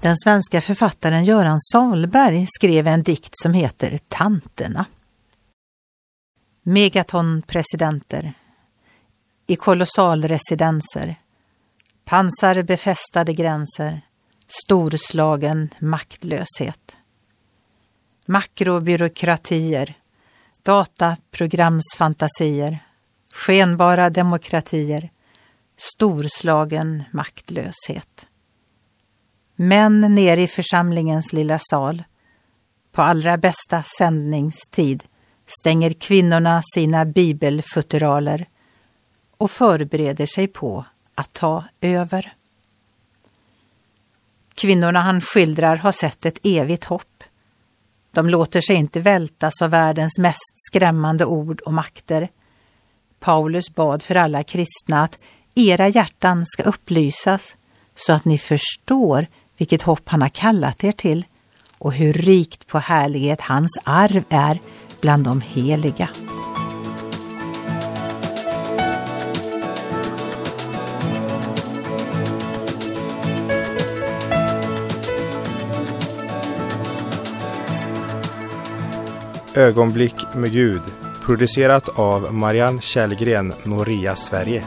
Den svenska författaren Göran Salberg skrev en dikt som heter Tanterna. Megatonpresidenter i kolossalresidenser, pansarbefästade gränser, storslagen maktlöshet. Makrobyråkratier, dataprogramsfantasier, skenbara demokratier, storslagen maktlöshet. Män ner i församlingens lilla sal. På allra bästa sändningstid stänger kvinnorna sina bibelfutteraler och förbereder sig på att ta över. Kvinnorna han skildrar har sett ett evigt hopp. De låter sig inte vältas av världens mest skrämmande ord och makter. Paulus bad för alla kristna att era hjärtan ska upplysas så att ni förstår vilket hopp han har kallat er till och hur rikt på härlighet hans arv är bland de heliga. Ögonblick med Gud producerat av Marianne Källgren, Noria Sverige.